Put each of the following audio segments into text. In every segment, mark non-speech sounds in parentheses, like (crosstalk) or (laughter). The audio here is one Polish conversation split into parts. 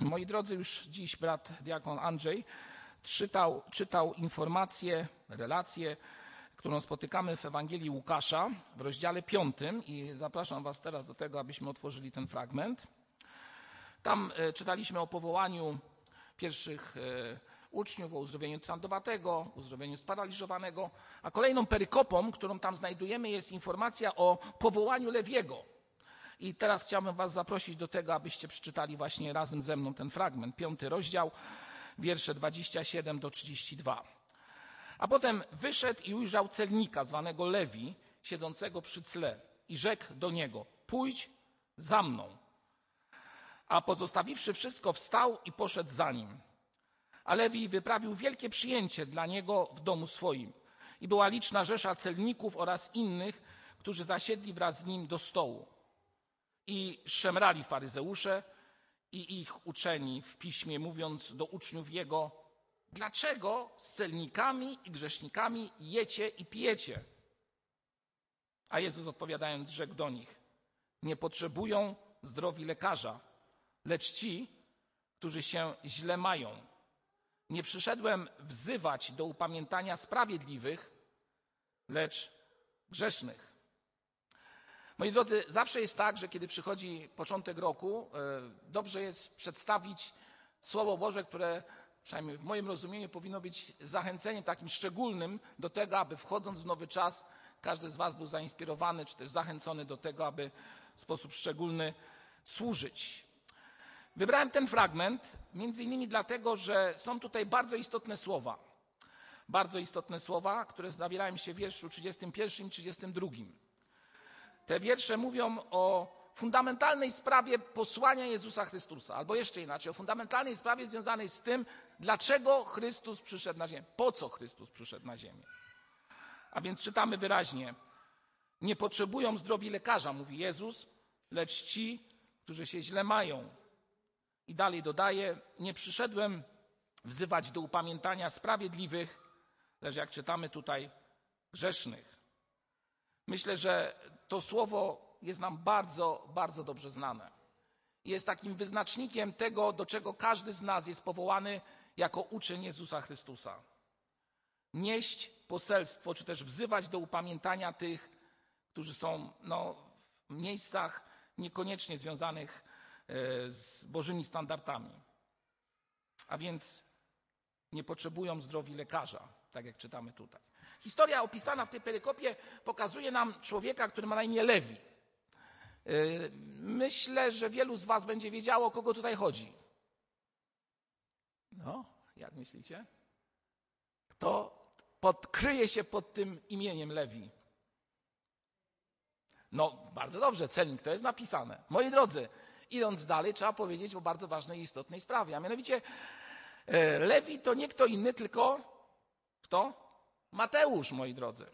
Moi drodzy, już dziś brat diakon Andrzej czytał, czytał informację, relację, którą spotykamy w Ewangelii Łukasza w rozdziale 5 i zapraszam Was teraz do tego, abyśmy otworzyli ten fragment. Tam e, czytaliśmy o powołaniu pierwszych e, uczniów, o uzdrowieniu trandowatego, uzdrowieniu sparaliżowanego, a kolejną perykopą, którą tam znajdujemy, jest informacja o powołaniu Lewiego. I teraz chciałbym Was zaprosić do tego, abyście przeczytali właśnie razem ze mną ten fragment, piąty rozdział, wiersze 27 do 32. A potem wyszedł i ujrzał celnika zwanego Lewi, siedzącego przy cle, i rzekł do niego: Pójdź za mną. A pozostawiwszy wszystko, wstał i poszedł za nim. A Lewi wyprawił wielkie przyjęcie dla niego w domu swoim. I była liczna rzesza celników oraz innych, którzy zasiedli wraz z nim do stołu. I szemrali faryzeusze i ich uczeni w piśmie, mówiąc do uczniów jego, dlaczego z celnikami i grzesznikami jecie i pijecie? A Jezus odpowiadając, rzekł do nich, nie potrzebują zdrowi lekarza, lecz ci, którzy się źle mają. Nie przyszedłem wzywać do upamiętania sprawiedliwych, lecz grzesznych. Moi drodzy, zawsze jest tak, że kiedy przychodzi początek roku, e, dobrze jest przedstawić Słowo Boże, które przynajmniej w moim rozumieniu powinno być zachęceniem takim szczególnym do tego, aby wchodząc w nowy czas, każdy z Was był zainspirowany, czy też zachęcony do tego, aby w sposób szczególny służyć. Wybrałem ten fragment między innymi dlatego, że są tutaj bardzo istotne słowa. Bardzo istotne słowa, które zawierają się w wierszu 31 i 32. Te wiersze mówią o fundamentalnej sprawie posłania Jezusa Chrystusa, albo jeszcze inaczej, o fundamentalnej sprawie związanej z tym, dlaczego Chrystus przyszedł na ziemię, po co Chrystus przyszedł na ziemię. A więc czytamy wyraźnie: Nie potrzebują zdrowi lekarza, mówi Jezus, lecz ci, którzy się źle mają. I dalej dodaje: Nie przyszedłem wzywać do upamiętania sprawiedliwych, lecz jak czytamy tutaj, grzesznych. Myślę, że to słowo jest nam bardzo, bardzo dobrze znane. Jest takim wyznacznikiem tego, do czego każdy z nas jest powołany jako uczeń Jezusa Chrystusa. Nieść poselstwo, czy też wzywać do upamiętania tych, którzy są no, w miejscach niekoniecznie związanych e, z Bożymi standardami. A więc nie potrzebują zdrowi lekarza, tak jak czytamy tutaj. Historia opisana w tej perykopie pokazuje nam człowieka, który ma na imię Lewi. Yy, myślę, że wielu z Was będzie wiedziało, o kogo tutaj chodzi. No, jak myślicie? Kto podkryje się pod tym imieniem Lewi? No, bardzo dobrze, celnik to jest napisane. Moi drodzy, idąc dalej, trzeba powiedzieć o bardzo ważnej i istotnej sprawie, a mianowicie e, Lewi to nie kto inny, tylko kto? Mateusz, moi drodzy.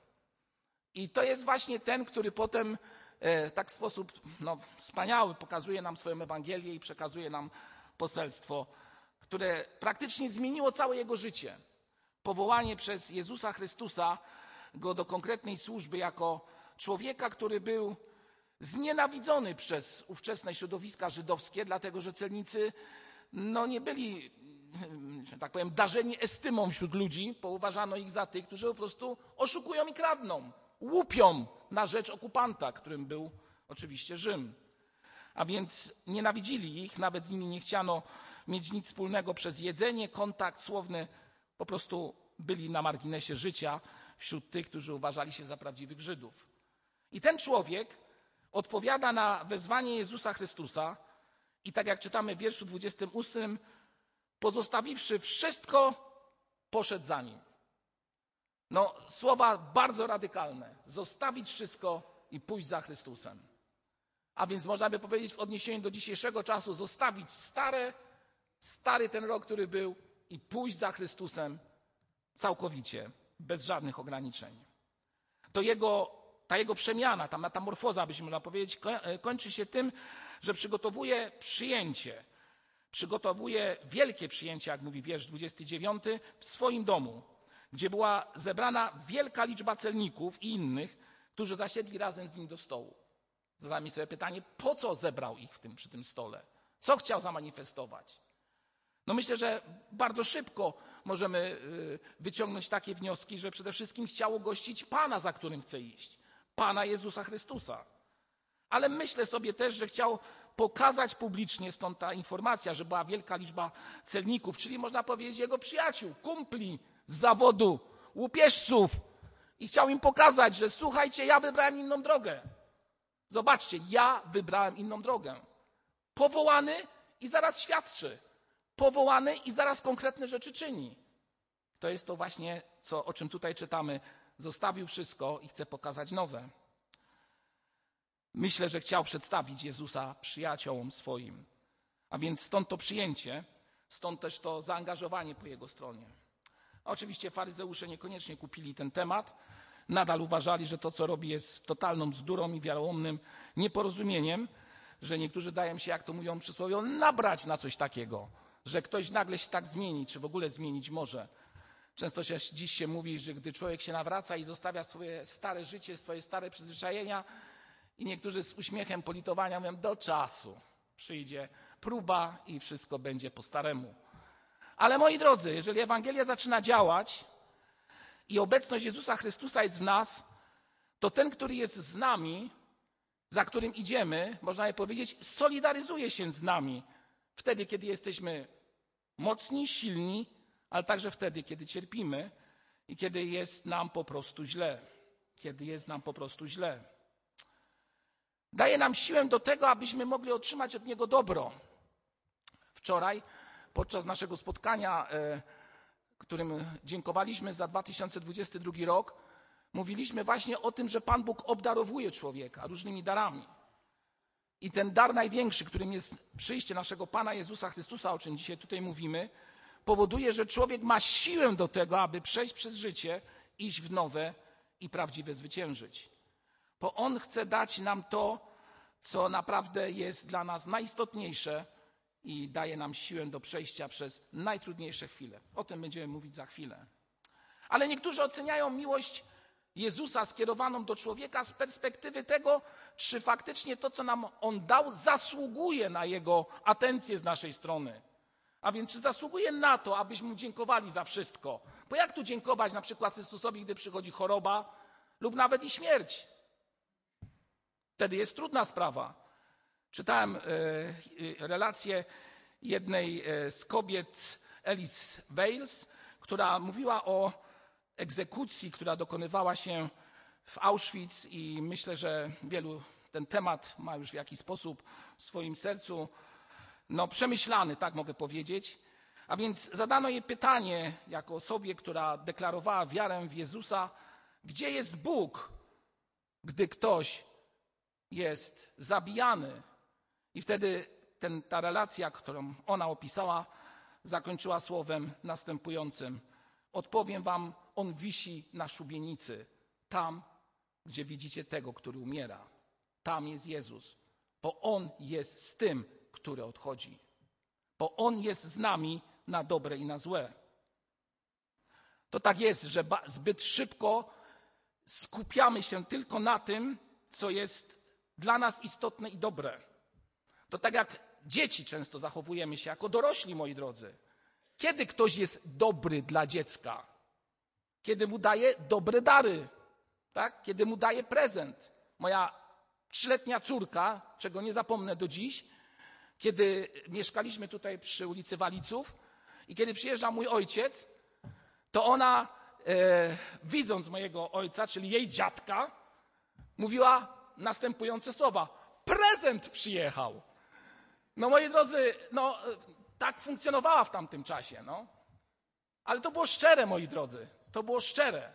I to jest właśnie ten, który potem e, tak w sposób no, wspaniały pokazuje nam swoją Ewangelię i przekazuje nam poselstwo, które praktycznie zmieniło całe jego życie. Powołanie przez Jezusa Chrystusa go do konkretnej służby jako człowieka, który był znienawidzony przez ówczesne środowiska żydowskie, dlatego że celnicy no, nie byli że tak powiem, darzeni estymą wśród ludzi, bo uważano ich za tych, którzy po prostu oszukują i kradną, łupią na rzecz okupanta, którym był oczywiście Rzym. A więc nienawidzili ich, nawet z nimi nie chciano mieć nic wspólnego przez jedzenie, kontakt słowny, po prostu byli na marginesie życia wśród tych, którzy uważali się za prawdziwych Żydów. I ten człowiek odpowiada na wezwanie Jezusa Chrystusa i tak jak czytamy w wierszu 28, pozostawiwszy wszystko, poszedł za nim. No, słowa bardzo radykalne. Zostawić wszystko i pójść za Chrystusem. A więc można by powiedzieć w odniesieniu do dzisiejszego czasu, zostawić stare, stary ten rok, który był i pójść za Chrystusem całkowicie, bez żadnych ograniczeń. To jego, ta jego przemiana, ta metamorfoza, byśmy można powiedzieć, kończy się tym, że przygotowuje przyjęcie przygotowuje wielkie przyjęcie, jak mówi wiersz 29, w swoim domu, gdzie była zebrana wielka liczba celników i innych, którzy zasiedli razem z nim do stołu. Zadajmy sobie pytanie, po co zebrał ich w tym, przy tym stole? Co chciał zamanifestować? No myślę, że bardzo szybko możemy y, wyciągnąć takie wnioski, że przede wszystkim chciał gościć Pana, za którym chce iść. Pana Jezusa Chrystusa. Ale myślę sobie też, że chciał pokazać publicznie, stąd ta informacja, że była wielka liczba celników, czyli można powiedzieć jego przyjaciół, kumpli z zawodu, łupieżców. I chciał im pokazać, że słuchajcie, ja wybrałem inną drogę. Zobaczcie, ja wybrałem inną drogę. Powołany i zaraz świadczy. Powołany i zaraz konkretne rzeczy czyni. To jest to właśnie, co, o czym tutaj czytamy. Zostawił wszystko i chce pokazać nowe. Myślę, że chciał przedstawić Jezusa przyjaciołom swoim. A więc stąd to przyjęcie, stąd też to zaangażowanie po jego stronie. Oczywiście faryzeusze niekoniecznie kupili ten temat. Nadal uważali, że to, co robi, jest totalną bzdurą i wiarołomnym nieporozumieniem, że niektórzy dają się, jak to mówią przysłowie, nabrać na coś takiego, że ktoś nagle się tak zmieni, czy w ogóle zmienić może. Często się, dziś się mówi, że gdy człowiek się nawraca i zostawia swoje stare życie, swoje stare przyzwyczajenia, i niektórzy z uśmiechem politowania mówią, do czasu przyjdzie próba i wszystko będzie po staremu. Ale moi drodzy, jeżeli Ewangelia zaczyna działać i obecność Jezusa Chrystusa jest w nas, to ten, który jest z nami, za którym idziemy, można by powiedzieć, solidaryzuje się z nami. Wtedy, kiedy jesteśmy mocni, silni, ale także wtedy, kiedy cierpimy i kiedy jest nam po prostu źle. Kiedy jest nam po prostu źle. Daje nam siłę do tego, abyśmy mogli otrzymać od Niego dobro. Wczoraj, podczas naszego spotkania, e, którym dziękowaliśmy za 2022 rok, mówiliśmy właśnie o tym, że Pan Bóg obdarowuje człowieka różnymi darami. I ten dar największy, którym jest przyjście naszego Pana Jezusa Chrystusa, o czym dzisiaj tutaj mówimy, powoduje, że człowiek ma siłę do tego, aby przejść przez życie, iść w nowe i prawdziwe zwyciężyć bo On chce dać nam to, co naprawdę jest dla nas najistotniejsze i daje nam siłę do przejścia przez najtrudniejsze chwile. O tym będziemy mówić za chwilę. Ale niektórzy oceniają miłość Jezusa skierowaną do człowieka z perspektywy tego, czy faktycznie to, co nam On dał, zasługuje na Jego atencję z naszej strony. A więc czy zasługuje na to, abyśmy mu dziękowali za wszystko? Bo jak tu dziękować na przykład Chrystusowi, gdy przychodzi choroba lub nawet i śmierć? Wtedy jest trudna sprawa. Czytałem e, e, relację jednej e, z kobiet, Alice Wales, która mówiła o egzekucji, która dokonywała się w Auschwitz i myślę, że wielu ten temat ma już w jakiś sposób w swoim sercu no, przemyślany, tak mogę powiedzieć. A więc zadano jej pytanie, jako osobie, która deklarowała wiarę w Jezusa, gdzie jest Bóg, gdy ktoś jest zabijany. I wtedy ten, ta relacja, którą ona opisała, zakończyła słowem następującym. Odpowiem wam, on wisi na szubienicy, tam, gdzie widzicie tego, który umiera. Tam jest Jezus, bo On jest z tym, który odchodzi. Bo On jest z nami na dobre i na złe. To tak jest, że zbyt szybko skupiamy się tylko na tym, co jest dla nas istotne i dobre. To tak jak dzieci często zachowujemy się jako dorośli, moi drodzy. Kiedy ktoś jest dobry dla dziecka? Kiedy mu daje dobre dary, tak? Kiedy mu daje prezent. Moja trzyletnia córka, czego nie zapomnę do dziś, kiedy mieszkaliśmy tutaj przy ulicy Waliców i kiedy przyjeżdża mój ojciec, to ona, e, widząc mojego ojca, czyli jej dziadka, mówiła: następujące słowa. Prezent przyjechał. No moi drodzy, no tak funkcjonowała w tamtym czasie, no. Ale to było szczere, moi drodzy. To było szczere.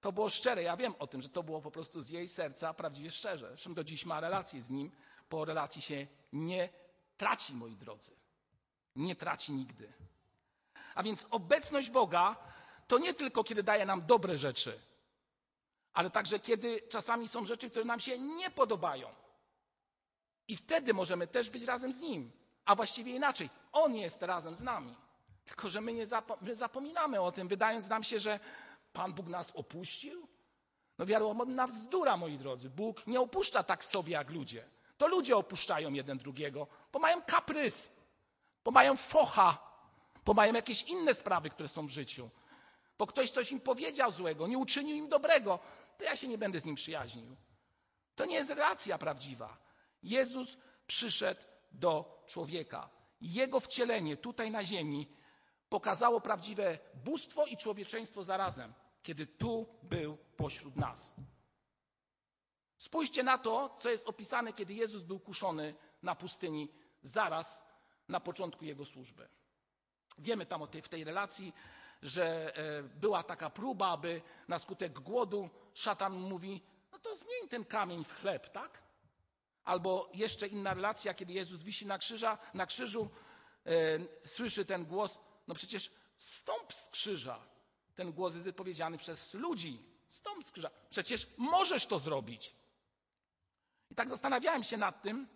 To było szczere. Ja wiem o tym, że to było po prostu z jej serca prawdziwie szczerze. Zresztą do dziś ma relację z nim, bo relacji się nie traci, moi drodzy. Nie traci nigdy. A więc obecność Boga to nie tylko kiedy daje nam dobre rzeczy, ale także kiedy czasami są rzeczy, które nam się nie podobają. I wtedy możemy też być razem z Nim. A właściwie inaczej, On jest razem z nami. Tylko, że my nie my zapominamy o tym, wydając nam się, że Pan Bóg nas opuścił. No wiadomo, bzdura, moi drodzy. Bóg nie opuszcza tak sobie jak ludzie. To ludzie opuszczają jeden drugiego, bo mają kaprys, bo mają focha, bo mają jakieś inne sprawy, które są w życiu. Bo ktoś coś im powiedział złego, nie uczynił im dobrego, to ja się nie będę z nim przyjaźnił. To nie jest relacja prawdziwa. Jezus przyszedł do człowieka. Jego wcielenie tutaj na ziemi pokazało prawdziwe bóstwo i człowieczeństwo zarazem, kiedy tu był pośród nas. Spójrzcie na to, co jest opisane, kiedy Jezus był kuszony na pustyni zaraz na początku jego służby. Wiemy tam o tej, w tej relacji, że e, była taka próba, aby na skutek głodu szatan mówi, no to zmień ten kamień w chleb, tak? Albo jeszcze inna relacja, kiedy Jezus wisi na, krzyża, na krzyżu, e, słyszy ten głos, no przecież stąp z krzyża. Ten głos jest wypowiedziany przez ludzi. Stąp z krzyża. Przecież możesz to zrobić. I tak zastanawiałem się nad tym,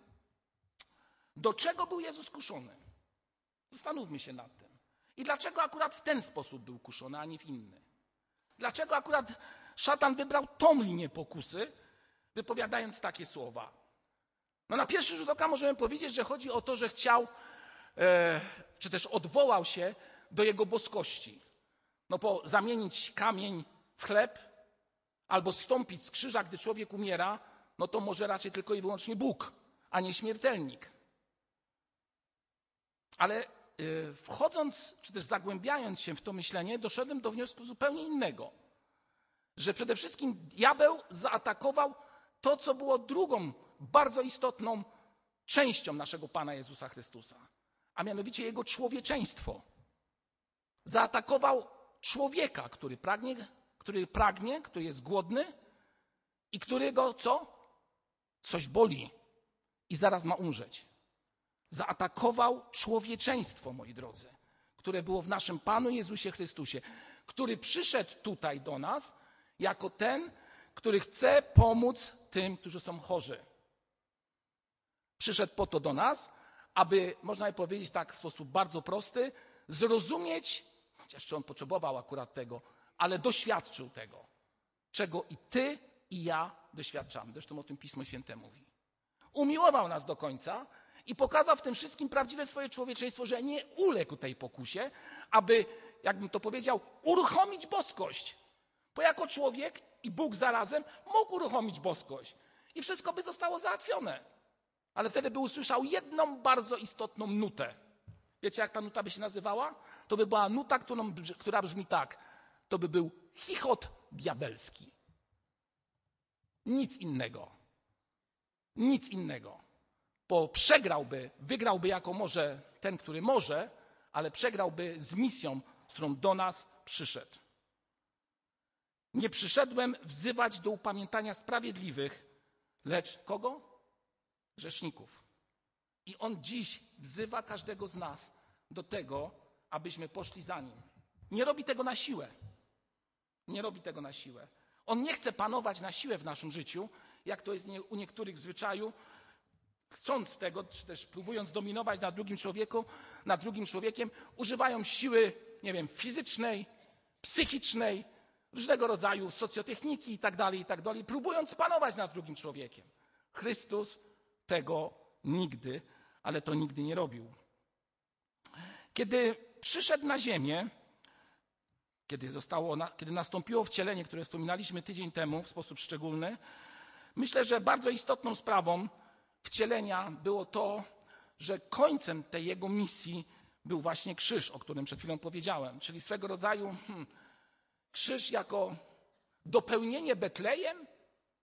do czego był Jezus kuszony. Zastanówmy się nad tym. I dlaczego akurat w ten sposób był kuszony, a nie w inny? Dlaczego akurat szatan wybrał tą linię pokusy, wypowiadając takie słowa? No na pierwszy rzut oka możemy powiedzieć, że chodzi o to, że chciał, e, czy też odwołał się do jego boskości. No bo zamienić kamień w chleb albo stąpić z krzyża, gdy człowiek umiera, no to może raczej tylko i wyłącznie Bóg, a nie śmiertelnik. Ale wchodząc, czy też zagłębiając się w to myślenie, doszedłem do wniosku zupełnie innego. Że przede wszystkim diabeł zaatakował to, co było drugą bardzo istotną częścią naszego Pana Jezusa Chrystusa, a mianowicie jego człowieczeństwo. Zaatakował człowieka, który pragnie, który pragnie, który jest głodny i którego co? Coś boli i zaraz ma umrzeć zaatakował człowieczeństwo, moi drodzy, które było w naszym Panu Jezusie Chrystusie, który przyszedł tutaj do nas jako ten, który chce pomóc tym, którzy są chorzy. Przyszedł po to do nas, aby, można by powiedzieć tak w sposób bardzo prosty, zrozumieć, chociaż czy on potrzebował akurat tego, ale doświadczył tego, czego i ty, i ja doświadczamy. Zresztą o tym Pismo Święte mówi. Umiłował nas do końca, i pokazał w tym wszystkim prawdziwe swoje człowieczeństwo, że nie uległ tej pokusie, aby, jakbym to powiedział, uruchomić boskość. Bo jako człowiek i Bóg zarazem mógł uruchomić boskość. I wszystko by zostało załatwione. Ale wtedy by usłyszał jedną bardzo istotną nutę. Wiecie, jak ta nuta by się nazywała? To by była nuta, którą, która brzmi tak. To by był chichot diabelski. Nic innego. Nic innego bo przegrałby, wygrałby jako może ten, który może, ale przegrałby z misją, z którą do nas przyszedł. Nie przyszedłem wzywać do upamiętania sprawiedliwych, lecz kogo? Grzeszników. I on dziś wzywa każdego z nas do tego, abyśmy poszli za nim. Nie robi tego na siłę. Nie robi tego na siłę. On nie chce panować na siłę w naszym życiu, jak to jest u niektórych zwyczaju, chcąc tego, czy też próbując dominować nad drugim człowieku, nad drugim człowiekiem, używają siły, nie wiem, fizycznej, psychicznej, różnego rodzaju socjotechniki i tak dalej, i tak próbując panować nad drugim człowiekiem. Chrystus tego nigdy, ale to nigdy nie robił. Kiedy przyszedł na ziemię, kiedy, zostało, kiedy nastąpiło wcielenie, które wspominaliśmy tydzień temu w sposób szczególny, myślę, że bardzo istotną sprawą wcielenia było to, że końcem tej jego misji był właśnie krzyż, o którym przed chwilą powiedziałem, czyli swego rodzaju hmm, krzyż jako dopełnienie Betlejem?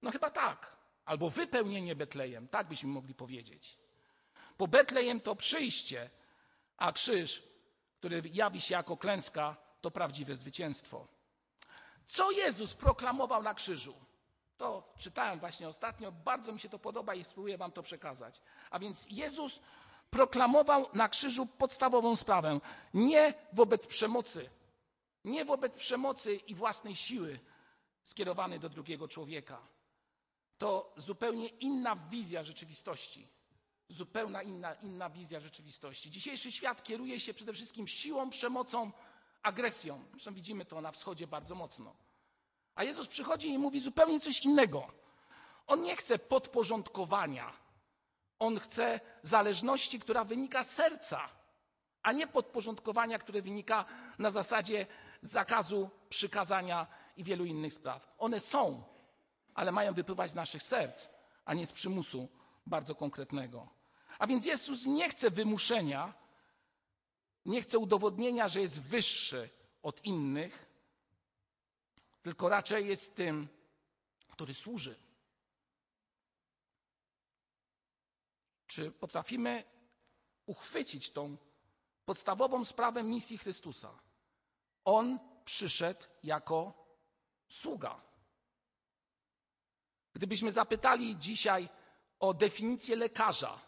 No chyba tak. Albo wypełnienie Betlejem, tak byśmy mogli powiedzieć. Bo Betlejem to przyjście, a krzyż, który jawi się jako klęska, to prawdziwe zwycięstwo. Co Jezus proklamował na krzyżu? To czytałem właśnie ostatnio, bardzo mi się to podoba i spróbuję Wam to przekazać. A więc Jezus proklamował na krzyżu podstawową sprawę. Nie wobec przemocy, nie wobec przemocy i własnej siły skierowanej do drugiego człowieka. To zupełnie inna wizja rzeczywistości. Zupełna inna, inna wizja rzeczywistości. Dzisiejszy świat kieruje się przede wszystkim siłą, przemocą, agresją. Zresztą widzimy to na wschodzie bardzo mocno. A Jezus przychodzi i mówi zupełnie coś innego. On nie chce podporządkowania. On chce zależności, która wynika z serca, a nie podporządkowania, które wynika na zasadzie zakazu, przykazania i wielu innych spraw. One są, ale mają wypływać z naszych serc, a nie z przymusu bardzo konkretnego. A więc Jezus nie chce wymuszenia, nie chce udowodnienia, że jest wyższy od innych, tylko raczej jest tym, który służy. Czy potrafimy uchwycić tą podstawową sprawę misji Chrystusa? On przyszedł jako sługa. Gdybyśmy zapytali dzisiaj o definicję lekarza,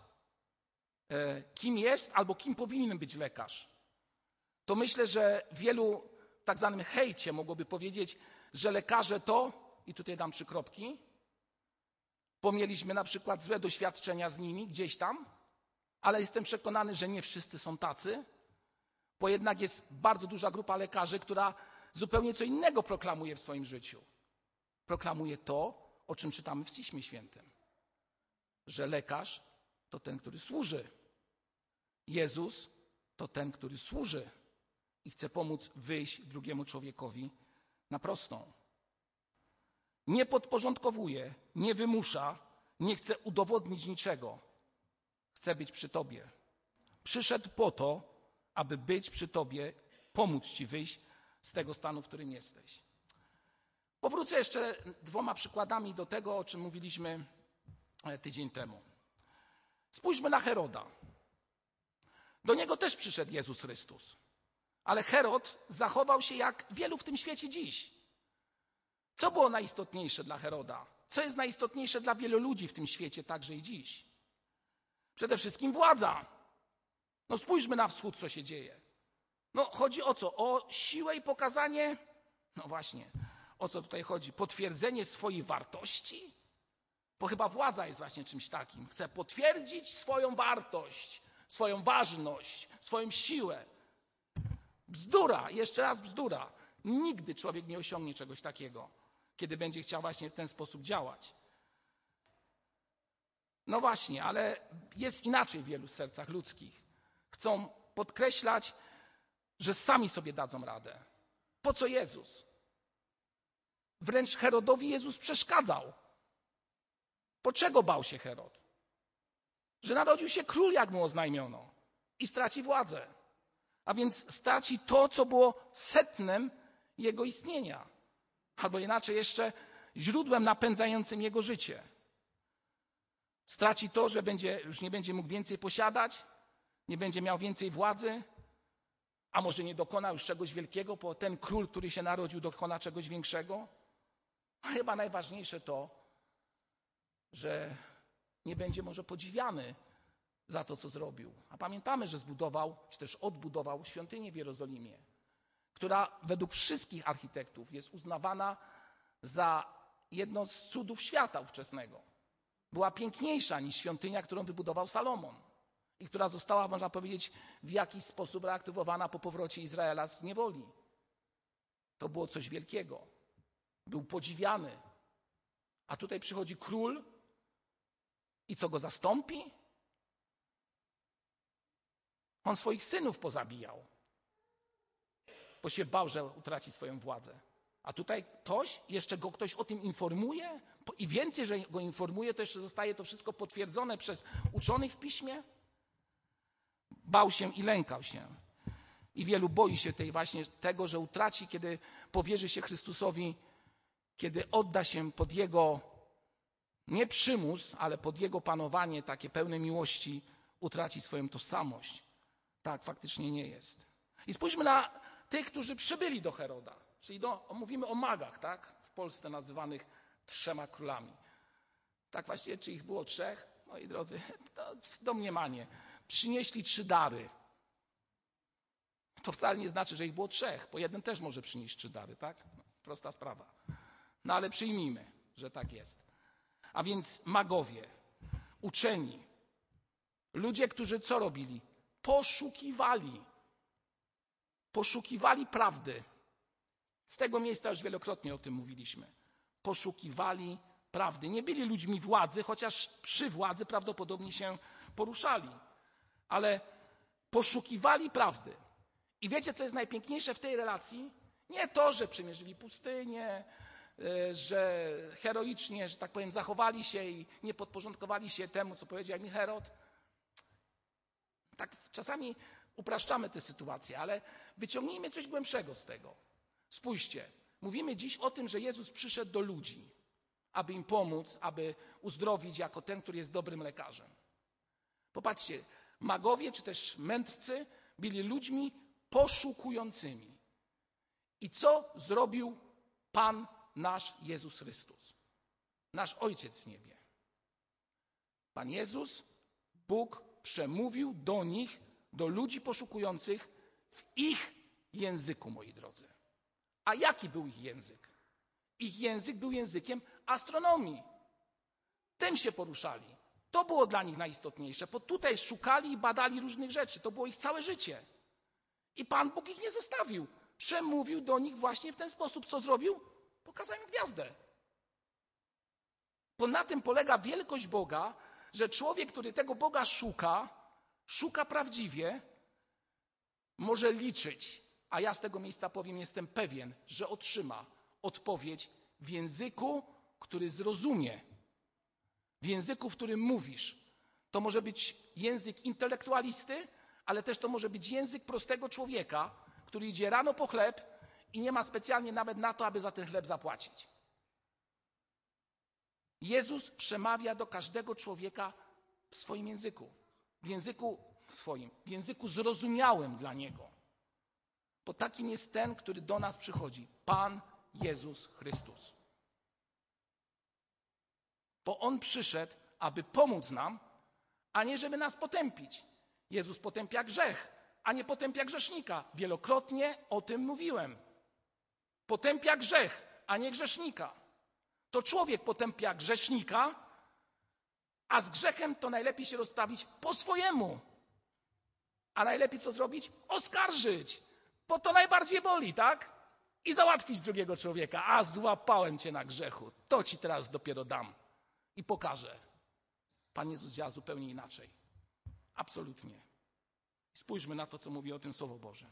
e, kim jest albo kim powinien być lekarz, to myślę, że wielu w tak zwanym hejcie mogłoby powiedzieć, że lekarze to, i tutaj dam trzy kropki, Pomieliśmy na przykład złe doświadczenia z nimi gdzieś tam, ale jestem przekonany, że nie wszyscy są tacy, bo jednak jest bardzo duża grupa lekarzy, która zupełnie co innego proklamuje w swoim życiu. Proklamuje to, o czym czytamy w Piśmie Świętym, że lekarz to ten, który służy. Jezus to ten, który służy i chce pomóc wyjść drugiemu człowiekowi na prostą nie podporządkowuje, nie wymusza, nie chce udowodnić niczego. Chce być przy Tobie. Przyszedł po to, aby być przy Tobie, pomóc Ci wyjść z tego stanu, w którym jesteś. Powrócę jeszcze dwoma przykładami do tego, o czym mówiliśmy e, tydzień temu. Spójrzmy na Heroda. Do niego też przyszedł Jezus Chrystus. Ale Herod zachował się jak wielu w tym świecie dziś. Co było najistotniejsze dla Heroda? Co jest najistotniejsze dla wielu ludzi w tym świecie, także i dziś? Przede wszystkim władza. No spójrzmy na wschód, co się dzieje. No chodzi o co? O siłę i pokazanie, no właśnie, o co tutaj chodzi? Potwierdzenie swojej wartości? Bo chyba władza jest właśnie czymś takim. Chce potwierdzić swoją wartość, swoją ważność, swoją siłę. Bzdura, jeszcze raz bzdura. Nigdy człowiek nie osiągnie czegoś takiego kiedy będzie chciał właśnie w ten sposób działać. No właśnie, ale jest inaczej w wielu sercach ludzkich. Chcą podkreślać, że sami sobie dadzą radę. Po co Jezus? Wręcz Herodowi Jezus przeszkadzał. Po czego bał się Herod? Że narodził się król, jak mu oznajmiono, i straci władzę. A więc straci to, co było setnem jego istnienia albo inaczej jeszcze źródłem napędzającym jego życie. Straci to, że będzie, już nie będzie mógł więcej posiadać, nie będzie miał więcej władzy, a może nie dokona już czegoś wielkiego, bo ten król, który się narodził, dokona czegoś większego. A chyba najważniejsze to, że nie będzie może podziwiany za to, co zrobił. A pamiętamy, że zbudował, czy też odbudował świątynię w Jerozolimie która według wszystkich architektów jest uznawana za jedno z cudów świata ówczesnego. Była piękniejsza niż świątynia, którą wybudował Salomon i która została, można powiedzieć, w jakiś sposób reaktywowana po powrocie Izraela z niewoli. To było coś wielkiego. Był podziwiany. A tutaj przychodzi król i co go zastąpi? On swoich synów pozabijał bo się bał, że utraci swoją władzę. A tutaj ktoś, jeszcze go ktoś o tym informuje i więcej, że go informuje, to jeszcze zostaje to wszystko potwierdzone przez uczonych w piśmie. Bał się i lękał się. I wielu boi się tej właśnie tego, że utraci, kiedy powierzy się Chrystusowi, kiedy odda się pod Jego nie przymus, ale pod Jego panowanie, takie pełne miłości, utraci swoją tożsamość. Tak faktycznie nie jest. I spójrzmy na tych, którzy przybyli do Heroda. Czyli do, mówimy o magach, tak? W Polsce nazywanych trzema królami. Tak właściwie, czy ich było trzech? Moi drodzy, (laughs) to domniemanie. Przynieśli trzy dary. To wcale nie znaczy, że ich było trzech, bo jeden też może przynieść trzy dary, tak? No, prosta sprawa. No ale przyjmijmy, że tak jest. A więc magowie, uczeni, ludzie, którzy co robili? Poszukiwali poszukiwali prawdy. Z tego miejsca już wielokrotnie o tym mówiliśmy. Poszukiwali prawdy. Nie byli ludźmi władzy, chociaż przy władzy prawdopodobnie się poruszali. Ale poszukiwali prawdy. I wiecie, co jest najpiękniejsze w tej relacji? Nie to, że przemierzyli pustynię, e, że heroicznie, że tak powiem, zachowali się i nie podporządkowali się temu, co powiedział mi Herod. Tak czasami upraszczamy tę sytuację, ale wyciągnijmy coś głębszego z tego. Spójrzcie, mówimy dziś o tym, że Jezus przyszedł do ludzi, aby im pomóc, aby uzdrowić jako ten, który jest dobrym lekarzem. Popatrzcie, magowie czy też mędrcy byli ludźmi poszukującymi. I co zrobił Pan nasz Jezus Chrystus? Nasz Ojciec w niebie. Pan Jezus, Bóg przemówił do nich, do ludzi poszukujących w ich języku, moi drodzy. A jaki był ich język? Ich język był językiem astronomii. Tym się poruszali. To było dla nich najistotniejsze, bo tutaj szukali i badali różnych rzeczy. To było ich całe życie. I Pan Bóg ich nie zostawił. Przemówił do nich właśnie w ten sposób. Co zrobił? Pokazał im gwiazdę. Bo na tym polega wielkość Boga, że człowiek, który tego Boga szuka, szuka prawdziwie, może liczyć. A ja z tego miejsca powiem, jestem pewien, że otrzyma odpowiedź w języku, który zrozumie. W języku, w którym mówisz. To może być język intelektualisty, ale też to może być język prostego człowieka, który idzie rano po chleb i nie ma specjalnie nawet na to, aby za ten chleb zapłacić. Jezus przemawia do każdego człowieka w swoim języku, w języku swoim, w języku zrozumiałym dla niego. Bo takim jest ten, który do nas przychodzi Pan Jezus Chrystus. Bo on przyszedł, aby pomóc nam, a nie żeby nas potępić. Jezus potępia grzech, a nie potępia grzesznika. Wielokrotnie o tym mówiłem. Potępia grzech, a nie grzesznika. To człowiek potępia grzesznika, a z grzechem to najlepiej się rozprawić po swojemu. A najlepiej co zrobić? Oskarżyć, bo to najbardziej boli, tak? I załatwić drugiego człowieka. A złapałem cię na grzechu, to ci teraz dopiero dam i pokażę. Pan Jezus działa zupełnie inaczej. Absolutnie. Spójrzmy na to, co mówi o tym Słowo Boże.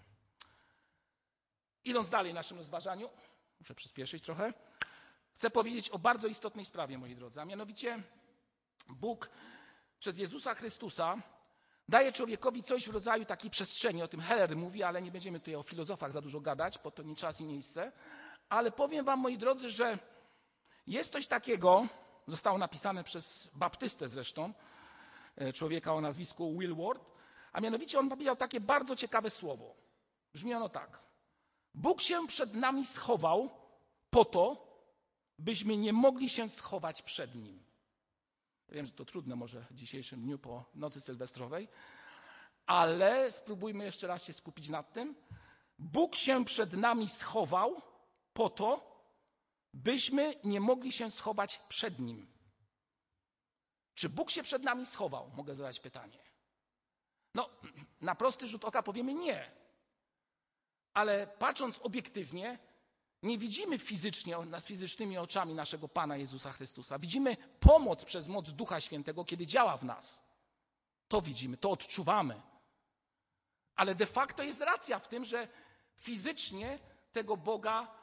Idąc dalej w naszym rozważaniu, muszę przyspieszyć trochę, chcę powiedzieć o bardzo istotnej sprawie, moi drodzy, a mianowicie Bóg przez Jezusa Chrystusa daje człowiekowi coś w rodzaju takiej przestrzeni. O tym Heller mówi, ale nie będziemy tutaj o filozofach za dużo gadać, bo to nie czas i miejsce. Ale powiem wam, moi drodzy, że jest coś takiego, zostało napisane przez baptystę zresztą, e, człowieka o nazwisku Will Ward, a mianowicie on powiedział takie bardzo ciekawe słowo. Brzmi ono tak. Bóg się przed nami schował po to, byśmy nie mogli się schować przed Nim. Wiem, że to trudne może w dzisiejszym dniu po nocy sylwestrowej, ale spróbujmy jeszcze raz się skupić nad tym. Bóg się przed nami schował po to, byśmy nie mogli się schować przed Nim. Czy Bóg się przed nami schował? Mogę zadać pytanie. No, na prosty rzut oka powiemy nie. Ale patrząc obiektywnie, nie widzimy fizycznie, z fizycznymi oczami naszego Pana Jezusa Chrystusa. Widzimy pomoc przez moc Ducha Świętego, kiedy działa w nas. To widzimy, to odczuwamy. Ale de facto jest racja w tym, że fizycznie tego Boga,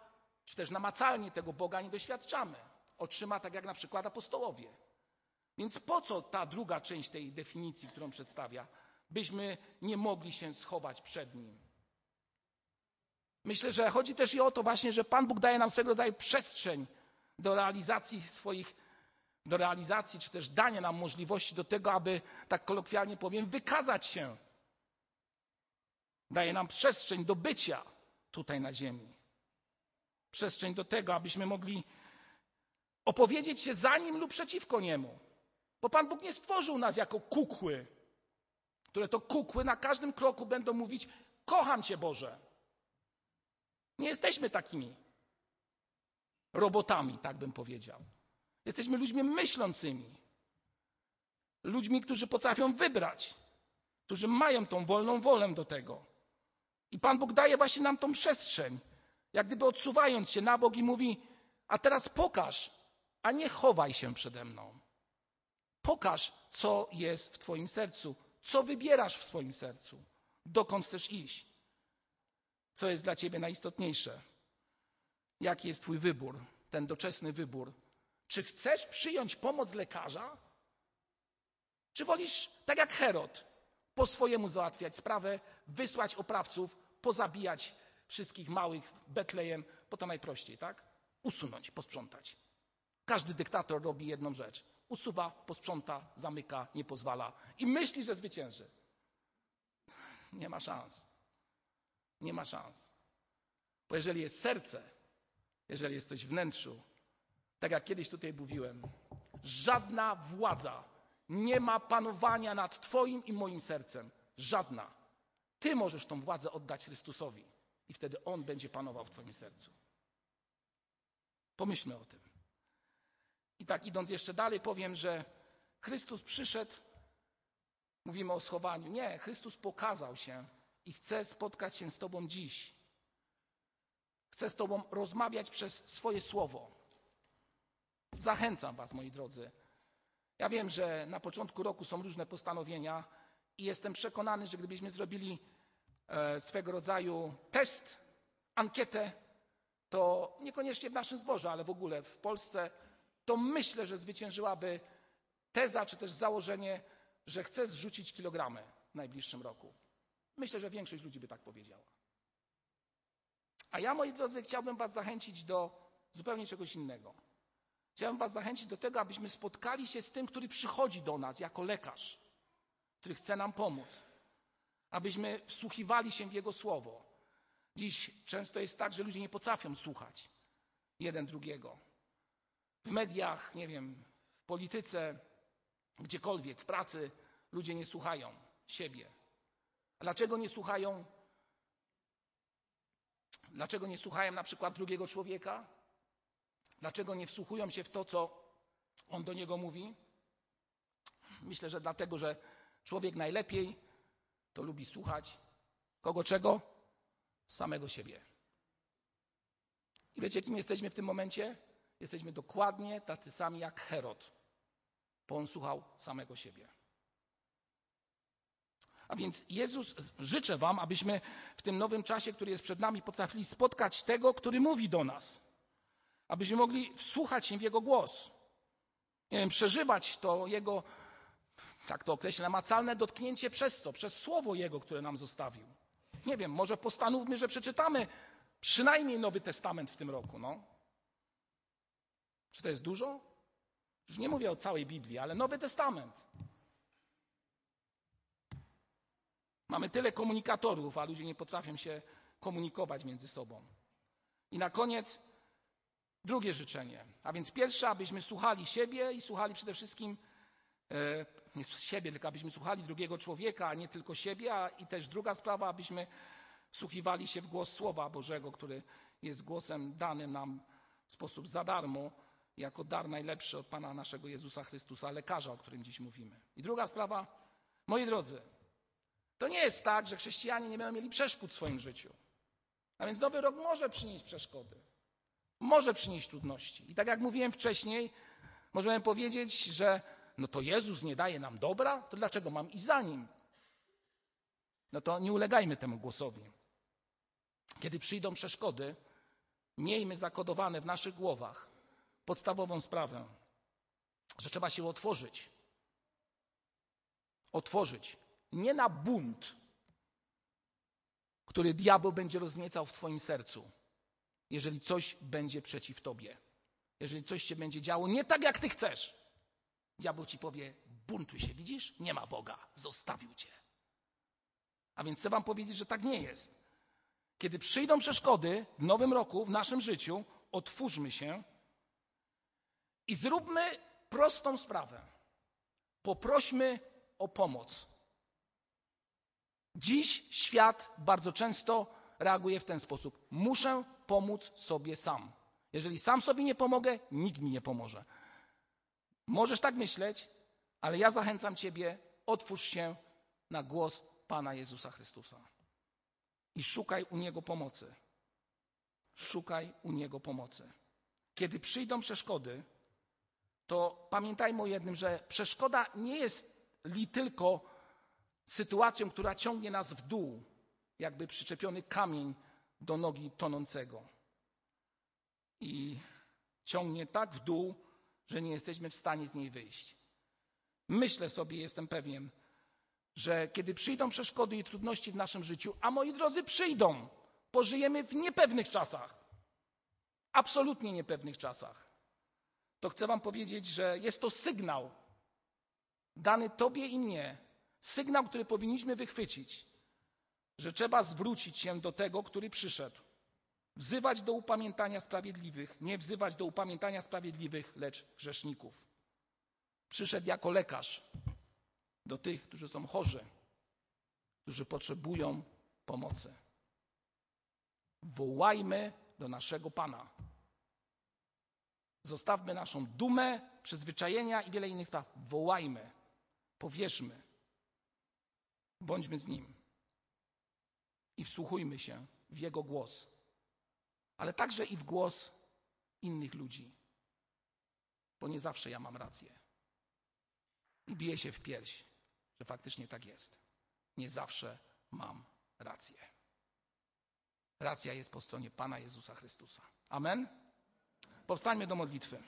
czy też namacalnie tego Boga nie doświadczamy. Otrzyma tak jak na przykład apostołowie. Więc po co ta druga część tej definicji, którą przedstawia? Byśmy nie mogli się schować przed Nim. Myślę, że chodzi też i o to właśnie, że Pan Bóg daje nam swego rodzaju przestrzeń do realizacji swoich, do realizacji, czy też dania nam możliwości do tego, aby, tak kolokwialnie powiem, wykazać się. Daje nam przestrzeń do bycia tutaj na ziemi. Przestrzeń do tego, abyśmy mogli opowiedzieć się za Nim lub przeciwko Niemu. Bo Pan Bóg nie stworzył nas jako kukły, które to kukły na każdym kroku będą mówić: Kocham Cię, Boże. Nie jesteśmy takimi robotami, tak bym powiedział. Jesteśmy ludźmi myślącymi. Ludźmi, którzy potrafią wybrać, którzy mają tą wolną wolę do tego. I Pan Bóg daje właśnie nam tą przestrzeń, jak gdyby odsuwając się na bok i mówi: A teraz pokaż, a nie chowaj się przede mną. Pokaż, co jest w Twoim sercu, co wybierasz w swoim sercu, dokąd chcesz iść, co jest dla Ciebie najistotniejsze, jaki jest Twój wybór, ten doczesny wybór. Czy chcesz przyjąć pomoc lekarza, czy wolisz, tak jak Herod, po swojemu załatwiać sprawę, wysłać oprawców, pozabijać wszystkich małych Betlejem, bo to najprościej, tak? Usunąć, posprzątać. Każdy dyktator robi jedną rzecz. Usuwa, posprząta, zamyka, nie pozwala i myśli, że zwycięży. Nie ma szans. Nie ma szans. Bo jeżeli jest serce, jeżeli jest coś w wnętrzu, tak jak kiedyś tutaj mówiłem, żadna władza nie ma panowania nad Twoim i moim sercem. Żadna. Ty możesz tą władzę oddać Chrystusowi i wtedy On będzie panował w Twoim sercu. Pomyślmy o tym. I tak idąc jeszcze dalej, powiem, że Chrystus przyszedł, mówimy o schowaniu. Nie, Chrystus pokazał się i chce spotkać się z Tobą dziś. Chce z Tobą rozmawiać przez swoje słowo. Zachęcam Was, moi drodzy. Ja wiem, że na początku roku są różne postanowienia i jestem przekonany, że gdybyśmy zrobili e, swego rodzaju test, ankietę, to niekoniecznie w naszym zborze, ale w ogóle w Polsce, to myślę, że zwyciężyłaby teza czy też założenie, że chce zrzucić kilogramy w najbliższym roku. Myślę, że większość ludzi by tak powiedziała. A ja, moi drodzy, chciałbym Was zachęcić do zupełnie czegoś innego. Chciałbym Was zachęcić do tego, abyśmy spotkali się z tym, który przychodzi do nas jako lekarz, który chce nam pomóc, abyśmy wsłuchiwali się w Jego słowo. Dziś często jest tak, że ludzie nie potrafią słuchać jeden drugiego. W mediach, nie wiem, w polityce, gdziekolwiek, w pracy ludzie nie słuchają siebie. Dlaczego nie słuchają? Dlaczego nie słuchają na przykład drugiego człowieka? Dlaczego nie wsłuchują się w to, co on do niego mówi? Myślę, że dlatego, że człowiek najlepiej to lubi słuchać kogo czego? Samego siebie. I wiecie, kim jesteśmy w tym momencie? Jesteśmy dokładnie tacy sami jak Herod, bo on słuchał samego siebie. A więc Jezus, życzę Wam, abyśmy w tym nowym czasie, który jest przed nami, potrafili spotkać tego, który mówi do nas abyśmy mogli wsłuchać się w Jego głos. Nie wiem, przeżywać to Jego, tak to określę, namacalne dotknięcie przez co? Przez Słowo Jego, które nam zostawił. Nie wiem, może postanówmy, że przeczytamy przynajmniej Nowy Testament w tym roku. No. Czy to jest dużo? Już nie mówię o całej Biblii, ale Nowy Testament. Mamy tyle komunikatorów, a ludzie nie potrafią się komunikować między sobą. I na koniec Drugie życzenie, a więc pierwsze, abyśmy słuchali siebie i słuchali przede wszystkim e, nie siebie, tylko abyśmy słuchali drugiego człowieka, a nie tylko siebie, a i też druga sprawa, abyśmy słuchiwali się w głos Słowa Bożego, który jest głosem danym nam w sposób za darmo, jako dar najlepszy od Pana naszego Jezusa Chrystusa, lekarza, o którym dziś mówimy. I druga sprawa, moi drodzy, to nie jest tak, że chrześcijanie nie będą mieli przeszkód w swoim życiu. A więc nowy rok może przynieść przeszkody może przynieść trudności. I tak jak mówiłem wcześniej, możemy powiedzieć, że no to Jezus nie daje nam dobra, to dlaczego mam iść za nim? No to nie ulegajmy temu głosowi. Kiedy przyjdą przeszkody, miejmy zakodowane w naszych głowach podstawową sprawę, że trzeba się otworzyć. Otworzyć. Nie na bunt, który diabeł będzie rozniecał w Twoim sercu jeżeli coś będzie przeciw tobie. Jeżeli coś się będzie działo nie tak, jak ty chcesz. Diabeł ci powie, buntuj się, widzisz? Nie ma Boga, zostawił cię. A więc chcę wam powiedzieć, że tak nie jest. Kiedy przyjdą przeszkody w nowym roku, w naszym życiu, otwórzmy się i zróbmy prostą sprawę. Poprośmy o pomoc. Dziś świat bardzo często reaguje w ten sposób. Muszę pomóc sobie sam. Jeżeli sam sobie nie pomogę, nikt mi nie pomoże. Możesz tak myśleć, ale ja zachęcam Ciebie, otwórz się na głos Pana Jezusa Chrystusa i szukaj u Niego pomocy. Szukaj u Niego pomocy. Kiedy przyjdą przeszkody, to pamiętajmy o jednym, że przeszkoda nie jest li tylko sytuacją, która ciągnie nas w dół, jakby przyczepiony kamień do nogi tonącego. I ciągnie tak w dół, że nie jesteśmy w stanie z niej wyjść. Myślę sobie, jestem pewien, że kiedy przyjdą przeszkody i trudności w naszym życiu, a moi drodzy przyjdą, pożyjemy w niepewnych czasach, absolutnie niepewnych czasach, to chcę Wam powiedzieć, że jest to sygnał dany Tobie i mnie, sygnał, który powinniśmy wychwycić, że trzeba zwrócić się do tego, który przyszedł. Wzywać do upamiętania sprawiedliwych, nie wzywać do upamiętania sprawiedliwych, lecz grzeszników. Przyszedł jako lekarz do tych, którzy są chorzy, którzy potrzebują pomocy. Wołajmy do naszego Pana. Zostawmy naszą dumę, przyzwyczajenia i wiele innych spraw. Wołajmy, powierzmy, bądźmy z Nim i wsłuchujmy się w Jego głos, ale także i w głos innych ludzi, bo nie zawsze ja mam rację. I biję się w pierś, że faktycznie tak jest. Nie zawsze mam rację. Racja jest po stronie Pana Jezusa Chrystusa. Amen. Powstańmy do modlitwy.